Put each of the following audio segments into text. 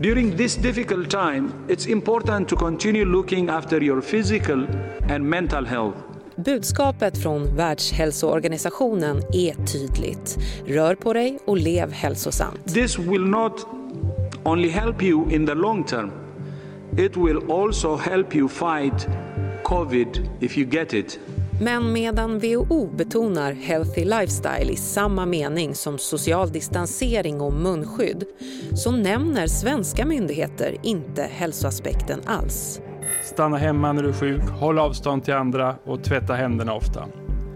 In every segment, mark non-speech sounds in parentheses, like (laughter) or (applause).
During this difficult time, it's important to continue looking after your physical and mental health. Budskapet från Världshälsoorganisationen är tydligt. Rör på dig och lev hälsosamt. This will not only help you in the long term, it will also help you fight COVID if you get it. Men medan WHO betonar healthy lifestyle i samma mening som social distansering och munskydd så nämner svenska myndigheter inte hälsoaspekten alls. Stanna hemma när du är sjuk, håll avstånd till andra och tvätta händerna ofta.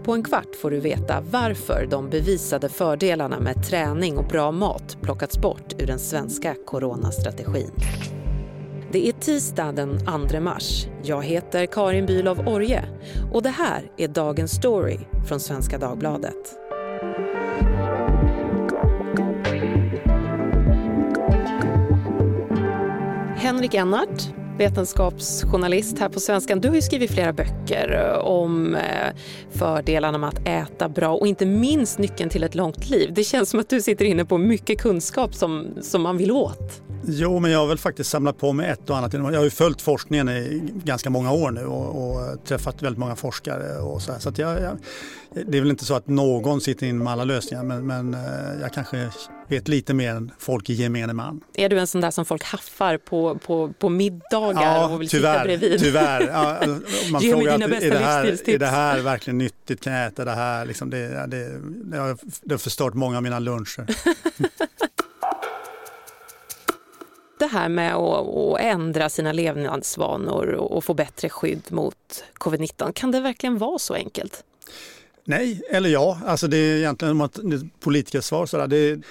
På en kvart får du veta varför de bevisade fördelarna med träning och bra mat plockats bort ur den svenska coronastrategin. Det är tisdag den 2 mars. Jag heter Karin Bülow Orje och det här är dagens story från Svenska Dagbladet. Henrik Ennart, vetenskapsjournalist här på Svenskan. Du har ju skrivit flera böcker eh, om eh, fördelarna med att äta bra och inte minst nyckeln till ett långt liv. Det känns som att du sitter inne på mycket kunskap som, som man vill åt. Jo, men jag har väl faktiskt samlat på mig ett och annat. Jag har ju följt forskningen i ganska många år nu och, och träffat väldigt många forskare. Och så här. så att jag, jag, det är väl inte så att någon sitter in med alla lösningar men, men eh, jag kanske vet lite mer än folk i gemene man. Är du en sån där som folk haffar på, på, på middagar ja, och vill tyvärr, sitta bredvid? Tyvärr. Ja, (laughs) man Ge mig frågar dina att, bästa är, det här, är det här verkligen nyttigt? Kan jag äta det här? Liksom det, det, det, har, det har förstört många av mina luncher. (laughs) det här med att, att ändra sina levnadsvanor och, få bättre skydd mot covid-19, kan det verkligen vara så enkelt? Nej, eller ja. Alltså det är egentligen ett politikersvar. Sådär. Det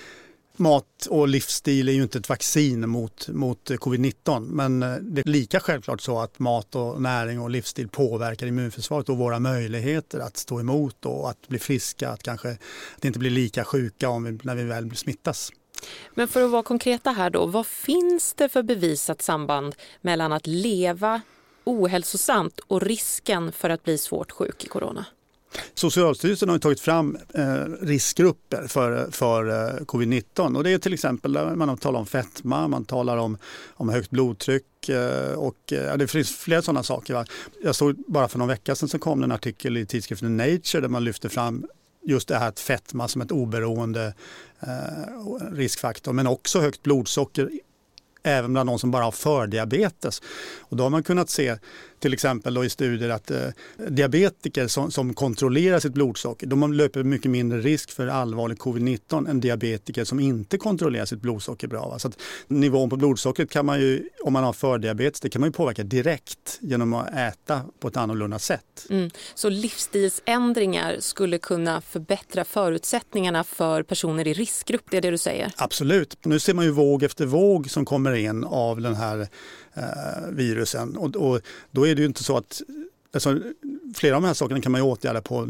mat och livsstil är ju inte ett vaccin mot, mot covid-19 men eh, det är lika självklart så att mat och näring och livsstil påverkar immunförsvaret och våra möjligheter att stå emot och att bli friska, att kanske att inte bli lika sjuka om vi, när vi väl smittas. Men för att vara konkreta här då, vad finns det för bevisat samband mellan att leva ohälsosamt och risken för att bli svårt sjuk i corona? Socialstyrelsen har tagit fram eh, riskgrupper för, för eh, covid-19 och det är till exempel man talar om fetma, man talar om, om högt blodtryck eh, och eh, det finns flera sådana saker. Va? Jag såg bara för någon vecka sedan så kom en artikel i tidskriften Nature där man lyfte fram just det här att fetma som ett oberoende eh, riskfaktor men också högt blodsocker även bland de som bara har fördiabetes. Och då har man kunnat se till exempel i studier att eh, diabetiker som, som kontrollerar sitt blodsocker de löper mycket mindre risk för allvarlig covid-19 än diabetiker som inte kontrollerar sitt blodsocker bra. Va? Så att nivån på blodsockret kan man ju, om man har fördiabetes, det kan man ju påverka direkt genom att äta på ett annorlunda sätt. Mm. Så livsstilsändringar skulle kunna förbättra förutsättningarna för personer i riskgrupp, det är det du säger? Absolut. Nu ser man ju våg efter våg som kommer in av den här eh, virusen och, och då är det ju inte så att Alltså, flera av de här sakerna kan man ju åtgärda på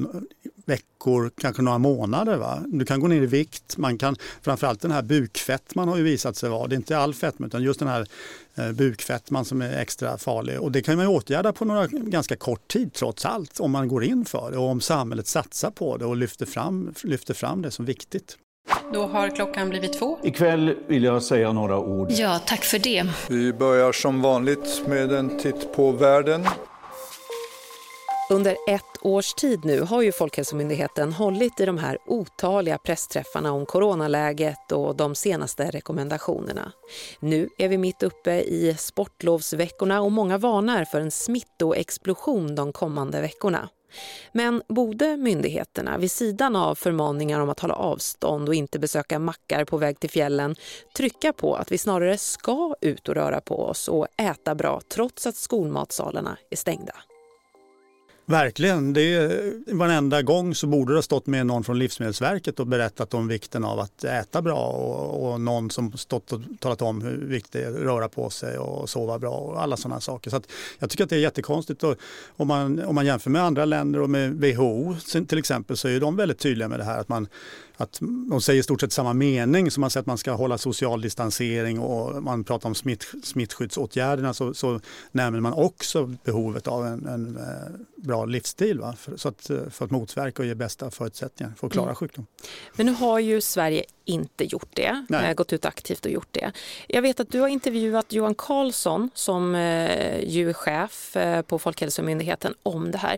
veckor, kanske några månader. Va? Du kan gå ner i vikt, man kan, framförallt den här bukfettman har ju visat sig vara, det är inte all fetma utan just den här eh, bukfettman som är extra farlig och det kan man ju åtgärda på några ganska kort tid trots allt om man går in för det och om samhället satsar på det och lyfter fram, lyfter fram det som viktigt. Då har klockan blivit två. Ikväll vill jag säga några ord. Ja, tack för det. Vi börjar som vanligt med en titt på världen. Under ett års tid nu har ju Folkhälsomyndigheten hållit i de här otaliga pressträffarna om coronaläget och de senaste rekommendationerna. Nu är vi mitt uppe i sportlovsveckorna och många varnar för en smittoexplosion de kommande veckorna. Men borde myndigheterna vid sidan av förmaningar om att hålla avstånd och inte besöka mackar på väg till fjällen trycka på att vi snarare ska ut och röra på oss och äta bra trots att skolmatsalarna är stängda? Verkligen. Det är, varenda gång så borde det ha stått med någon från Livsmedelsverket och berättat om vikten av att äta bra och, och någon som stått och talat om hur viktigt det är att röra på sig och sova bra och alla sådana saker. Så jag tycker att det är jättekonstigt. Och om, man, om man jämför med andra länder och med WHO till exempel så är de väldigt tydliga med det här att man att de säger i stort sett samma mening som man säger att man ska hålla social distansering och man pratar om smitt, smittskyddsåtgärderna så, så nämner man också behovet av en, en eh, bra livsstil va? För, så att, eh, för att motverka och ge bästa förutsättningar för att klara mm. sjukdom. Men nu har ju Sverige inte gjort det, Nej. Eh, gått ut aktivt och gjort det. Jag vet att du har intervjuat Johan Carlsson som ju är chef på Folkhälsomyndigheten om det här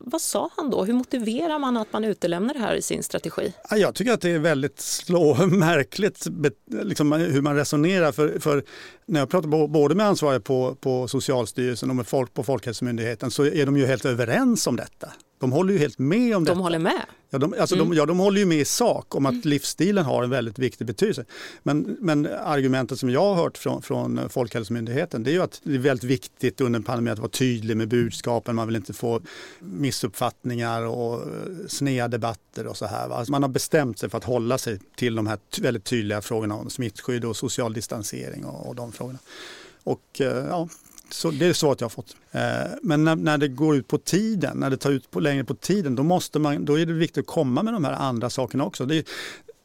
vad sa han då? Hur motiverar man att man utelämnar det här i sin strategi? Jag tycker att det är väldigt slå, (laughs) märkligt liksom, hur man resonerar. För, för, när jag pratar både med ansvariga på, på Socialstyrelsen och med folk på Folkhälsomyndigheten så är de ju helt överens om detta. De håller ju helt med om de detta. De håller med? Ja de, alltså mm. de, ja, de håller ju med i sak om att mm. livsstilen har en väldigt viktig betydelse. Men, men argumentet som jag har hört från, från Folkhälsomyndigheten det är ju att det är väldigt viktigt under en pandemi att vara tydlig med budskapen. Man vill inte få missuppfattningar och sneda debatter och så här. Alltså man har bestämt sig för att hålla sig till de här väldigt tydliga frågorna om smittskydd och social distansering och, och de frågorna. Och eh, ja, så det är svaret jag har fått. Eh, men när, när, det går ut på tiden, när det tar ut på, längre på tiden, då, måste man, då är det viktigt att komma med de här andra sakerna också. Det är,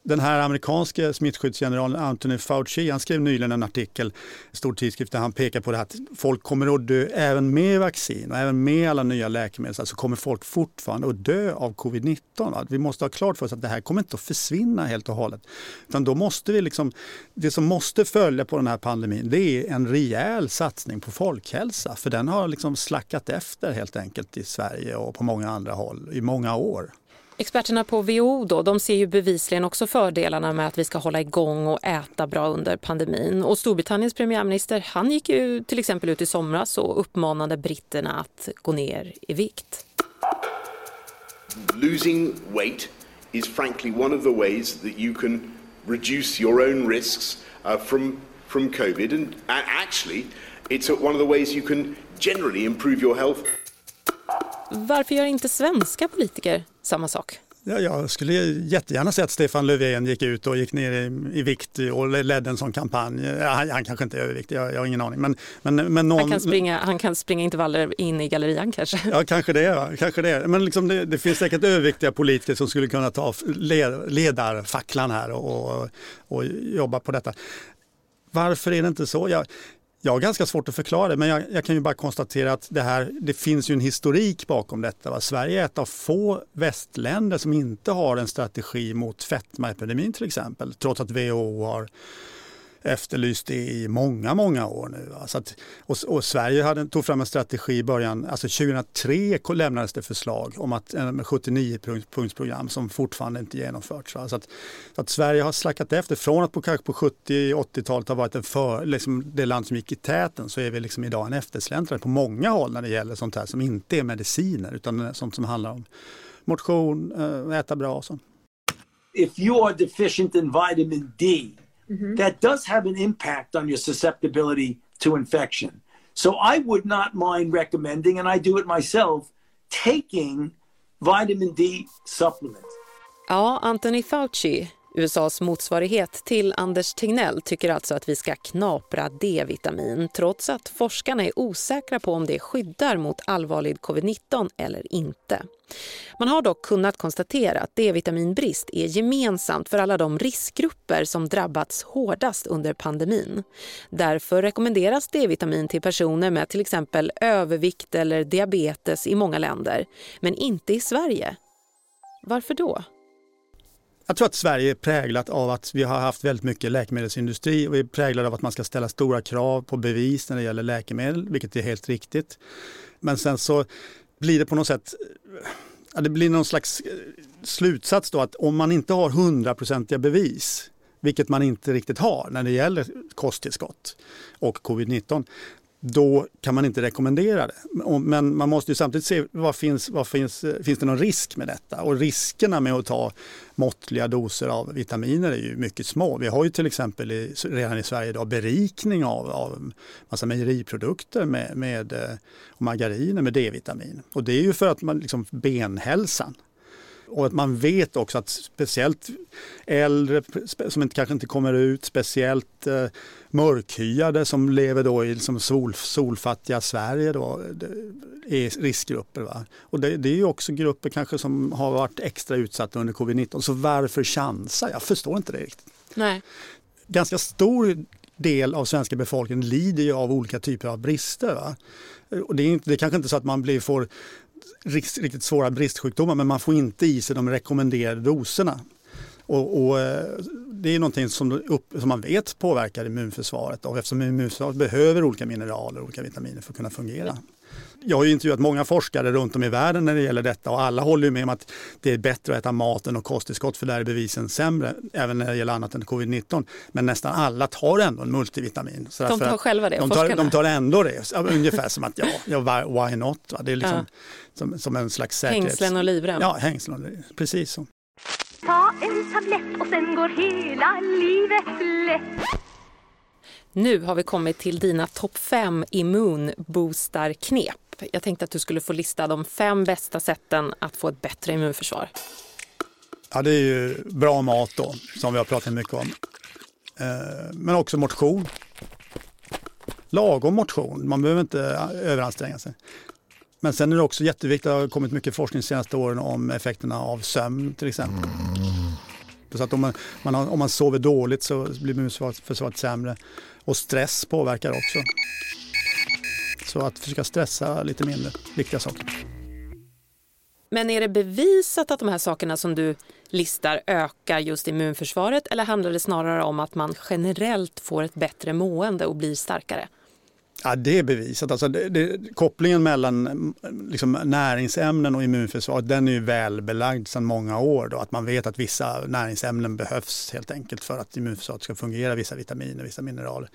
den här amerikanske smittskyddsgeneralen Anthony Fauci, han skrev nyligen en artikel i stor tidskrift där han pekar på det att folk kommer att dö även med vaccin och även med alla nya läkemedel så alltså kommer folk fortfarande att dö av covid-19. Vi måste ha klart för oss att det här kommer inte att försvinna helt och hållet. Utan då måste vi liksom, det som måste följa på den här pandemin det är en rejäl satsning på folkhälsa för den har liksom slackat efter helt enkelt i Sverige och på många andra håll i många år. Experterna på WHO då, de ser ju bevisligen också fördelarna med att vi ska hålla igång och äta bra under pandemin. Och Storbritanniens premiärminister han gick ju till exempel ut i somras och uppmanade britterna att gå ner i vikt. Losing weight is frankly one of the ways that you can reduce your own risks uh, from, from covid and actually it's one of the ways you can generally improve your health. Varför gör inte svenska politiker samma sak? Ja, jag skulle jättegärna se att Stefan Löfven gick ut och gick ner i, i vikt och ledde en sån kampanj. Han, han kanske inte är överviktig, jag, jag, har ingen aning. Men, men, men någon... han, kan springa, han kan springa intervaller in i gallerian kanske? Ja, kanske det. Kanske det. Men liksom det, det, finns säkert överviktiga politiker som skulle kunna ta led, ledarfacklan här och, och, och jobba på detta. Varför är det inte så? Jag, jag har ganska svårt att förklara det, men jag, jag, kan ju bara konstatera att det, här, det finns ju en historik bakom detta. Va? Sverige är ett av få västländer som inte har en strategi mot fetmaepidemin till exempel, trots att WHO har efterlyst det i många, många år nu. Alltså att, och, och, Sverige hade, tog fram en strategi i början, alltså 2003 lämnades det förslag om att, 79-punktsprogram som fortfarande inte genomförts. Alltså att, att, Sverige har slackat efter. Från att på, kanske på 70-80-talet ha varit en för, liksom det land som gick i täten så är vi liksom idag en eftersläntrare på många håll när det gäller sånt här som inte är mediciner utan sånt som handlar om motion, eh, äta bra och sånt. If you are deficient in vitamin D mm-hmm. that does have an impact on your susceptibility to infection. So I would not mind recommending, and I do it myself, taking vitamin D supplements. Ja, Anthony Fauci, USAs motsvarighet till Anders Tegnell tycker alltså att vi ska knapra D-vitamin trots att forskarna är osäkra på om det skyddar mot allvarlig covid-19 eller inte. Man har dock kunnat konstatera att D-vitaminbrist är gemensamt för alla de riskgrupper som drabbats hårdast under pandemin. Därför rekommenderas D-vitamin till personer med till exempel övervikt eller diabetes i många länder, men inte i Sverige. Varför då? Jag tror att Sverige är präglat av att vi har haft väldigt mycket läkemedelsindustri och vi är präglade av att man ska ställa stora krav på bevis när det gäller läkemedel, vilket är helt riktigt. Men sen så blir det på något sätt ja, det blir någon slags eh, slutsats då att om man inte har hundraprocentiga bevis, vilket man inte riktigt har när det gäller kosttillskott och covid-19, då kan man inte rekommendera det. Men man måste ju samtidigt se vad finns, vad finns, finns det någon risk med detta? Och riskerna med att ta måttliga doser av vitaminer är ju mycket små. Vi har ju till exempel i, redan i Sverige idag berikning av, av massa mejeriprodukter med, med eh, och margariner med D-vitamin. Och det är ju för att man liksom benhälsan och att man vet också att speciellt äldre som inte, kanske inte kommer ut, speciellt eh, mörkhyade som lever då i liksom sol, solfattiga Sverige då, är riskgrupper. Va? Och det, det är också grupper kanske som har varit extra utsatta under covid-19. Så varför chansa? Jag förstår inte det riktigt. Nej. Ganska stor del av svenska befolkningen lider ju av olika typer av brister. Va? Och det, är inte, det är kanske inte så att man blir, får riktigt svåra bristsjukdomar men man får inte i sig de rekommenderade doserna. Och, och, eh, det är någonting som, upp, som, man vet påverkar immunförsvaret och eftersom immunförsvaret behöver olika mineraler och olika vitaminer för att kunna fungera. Jag har intervjuat många forskare runt om i världen när det gäller detta och alla håller med om att det är bättre att äta maten och kosttillskott för där är bevisen sämre, även när det gäller annat än covid-19. Men nästan alla tar ändå en multivitamin. Så de tar själva det, de tar, de tar ändå det, ungefär som att ja, ja why not? Va? Det är liksom ja. som, som, en slags säkerhets... Hängslen och livrem. Ja, hängslen och livrem, precis så. Ta en tablett och sen går hela livet lätt. Nu har vi kommit till dina topp fem immunboostarknep. Jag tänkte att du skulle få lista de fem bästa sätten att få ett bättre immunförsvar. Ja, det är ju bra mat då, som vi har pratat mycket om. Eh, men också motion. Lagom motion, man behöver inte eh, överanstränga sig. Men sen är det också jätteviktigt, det har kommit mycket forskning de senaste åren om effekterna av sömn till exempel. Så att om man, man har, om man sover dåligt så blir immunförsvaret sämre. Och stress påverkar också. Så att försöka stressa lite mindre, viktiga saker. Men är det bevisat att de här sakerna som du listar ökar just immunförsvaret eller handlar det snarare om att man generellt får ett bättre mående och blir starkare? Ja, det är bevisat. Alltså det, det, kopplingen mellan liksom, näringsämnen och immunförsvar den är ju välbelagd sedan många år. Då, att man vet att vissa näringsämnen behövs helt enkelt för att immunförsvaret ska fungera, vissa vitaminer, vissa mineraler.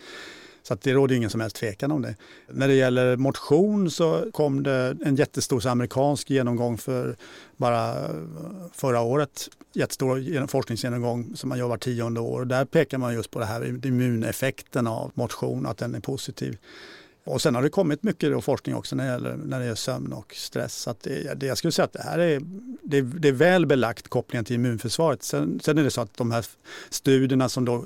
Så att det råder ingen som helst tvekan om det. När det gäller motion så kom det en jättestor amerikansk genomgång för bara eh, förra året. Jättestor forskningsgenomgång som man gör var tionde år. Där pekar man just på det här immuneffekten av motion, att den är positiv. Och sen har det kommit mycket forskning också när det gäller, när det gäller sömn och stress. Så att det, det, jag skulle säga att det här är, det, det är väl belagt kopplingen till immunförsvaret. Sen, sen är det så att de här studierna som då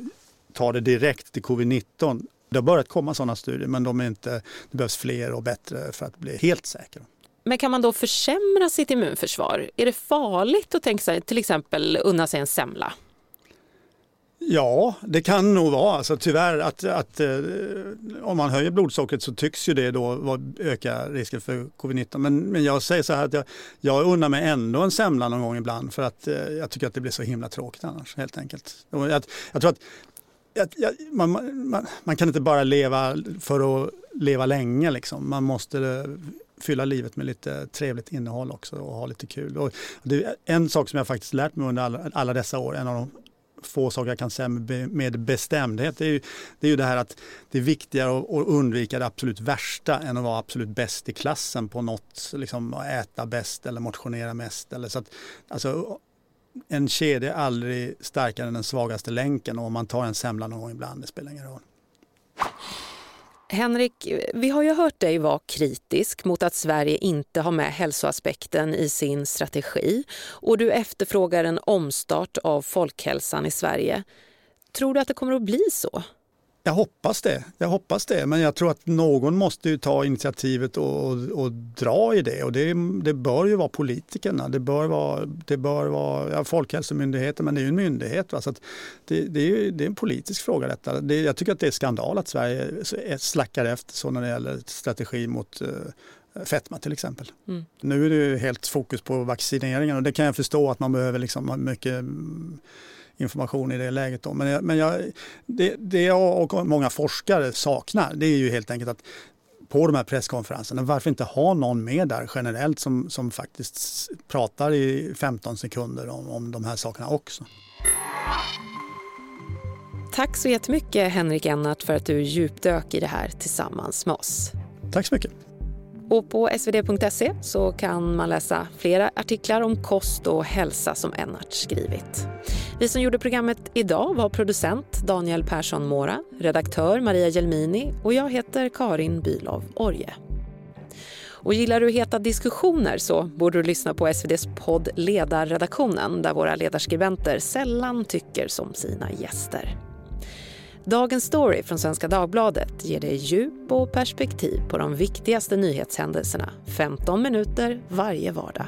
tar det direkt till covid-19 det har börjat komma sådana studier men de är inte, det behövs fler och bättre för att bli helt säkra. Men kan man då försämra sitt immunförsvar? Är det farligt att tänka sig till exempel unna sig en semla? Ja, det kan nog vara. Alltså, tyvärr att, att eh, om man höjer blodsockret så tycks ju det då öka risken för covid-19. Men, men jag säger så här att jag, jag unnar mig ändå en semla någon gång ibland för att eh, jag tycker att det blir så himla tråkigt annars helt enkelt. Jag, jag tror att jag, jag, man, man, man, kan inte bara leva för att leva länge. Liksom. Man måste fylla livet med lite trevligt innehåll också och ha lite kul. Och det är en sak som jag faktiskt lärt mig under alla, alla dessa år, en av de få saker jag kan säga med bestämdhet, det är ju det, är ju det här att det är viktigare att, att undvika det absolut värsta än att vara absolut bäst i klassen på något, liksom äta bäst eller motionera mest. Eller så att, alltså, en kedja är aldrig starkare än den svagaste länken och om man tar en semla någon gång ibland, det spelar ingen roll. Henrik, vi har ju hört dig vara kritisk mot att Sverige inte har med hälsoaspekten i sin strategi och du efterfrågar en omstart av folkhälsan i Sverige. Tror du att det kommer att bli så? Jag hoppas det. Jag hoppas det. Men jag tror att någon måste ju ta initiativet och, och, och dra i det. Och det, det, bör ju vara politikerna. Det bör vara, det bör vara ja, Folkhälsomyndigheten, men det är ju en myndighet. Va? Så det, det, är ju, det är en politisk fråga detta. Det, jag tycker att det är skandal att Sverige slackar efter så när det gäller strategi mot uh, fetma till exempel. Mm. Nu är det helt fokus på vaccineringen och det kan jag förstå att man behöver liksom mycket information i det läget. Då. Men, jag, men jag, det, det jag och många forskare saknar det är ju helt enkelt att på de här presskonferenserna, varför inte ha någon med där generellt som, som faktiskt pratar i 15 sekunder om, om de här sakerna också. Tack så jättemycket Henrik Ennart för att du djupdök i det här tillsammans med oss. Tack så mycket. Och på svd.se så kan man läsa flera artiklar om kost och hälsa som Ennart skrivit. Vi som gjorde programmet idag var producent Daniel Persson Mora, redaktör Maria Gelmini och jag heter Karin Bylov Orje. Och gillar du heta diskussioner så borde du lyssna på SVDs podd Ledarredaktionen där våra ledarskribenter sällan tycker som sina gäster. Dagens story från Svenska Dagbladet ger dig djup och perspektiv på de viktigaste nyhetshändelserna 15 minuter varje vardag.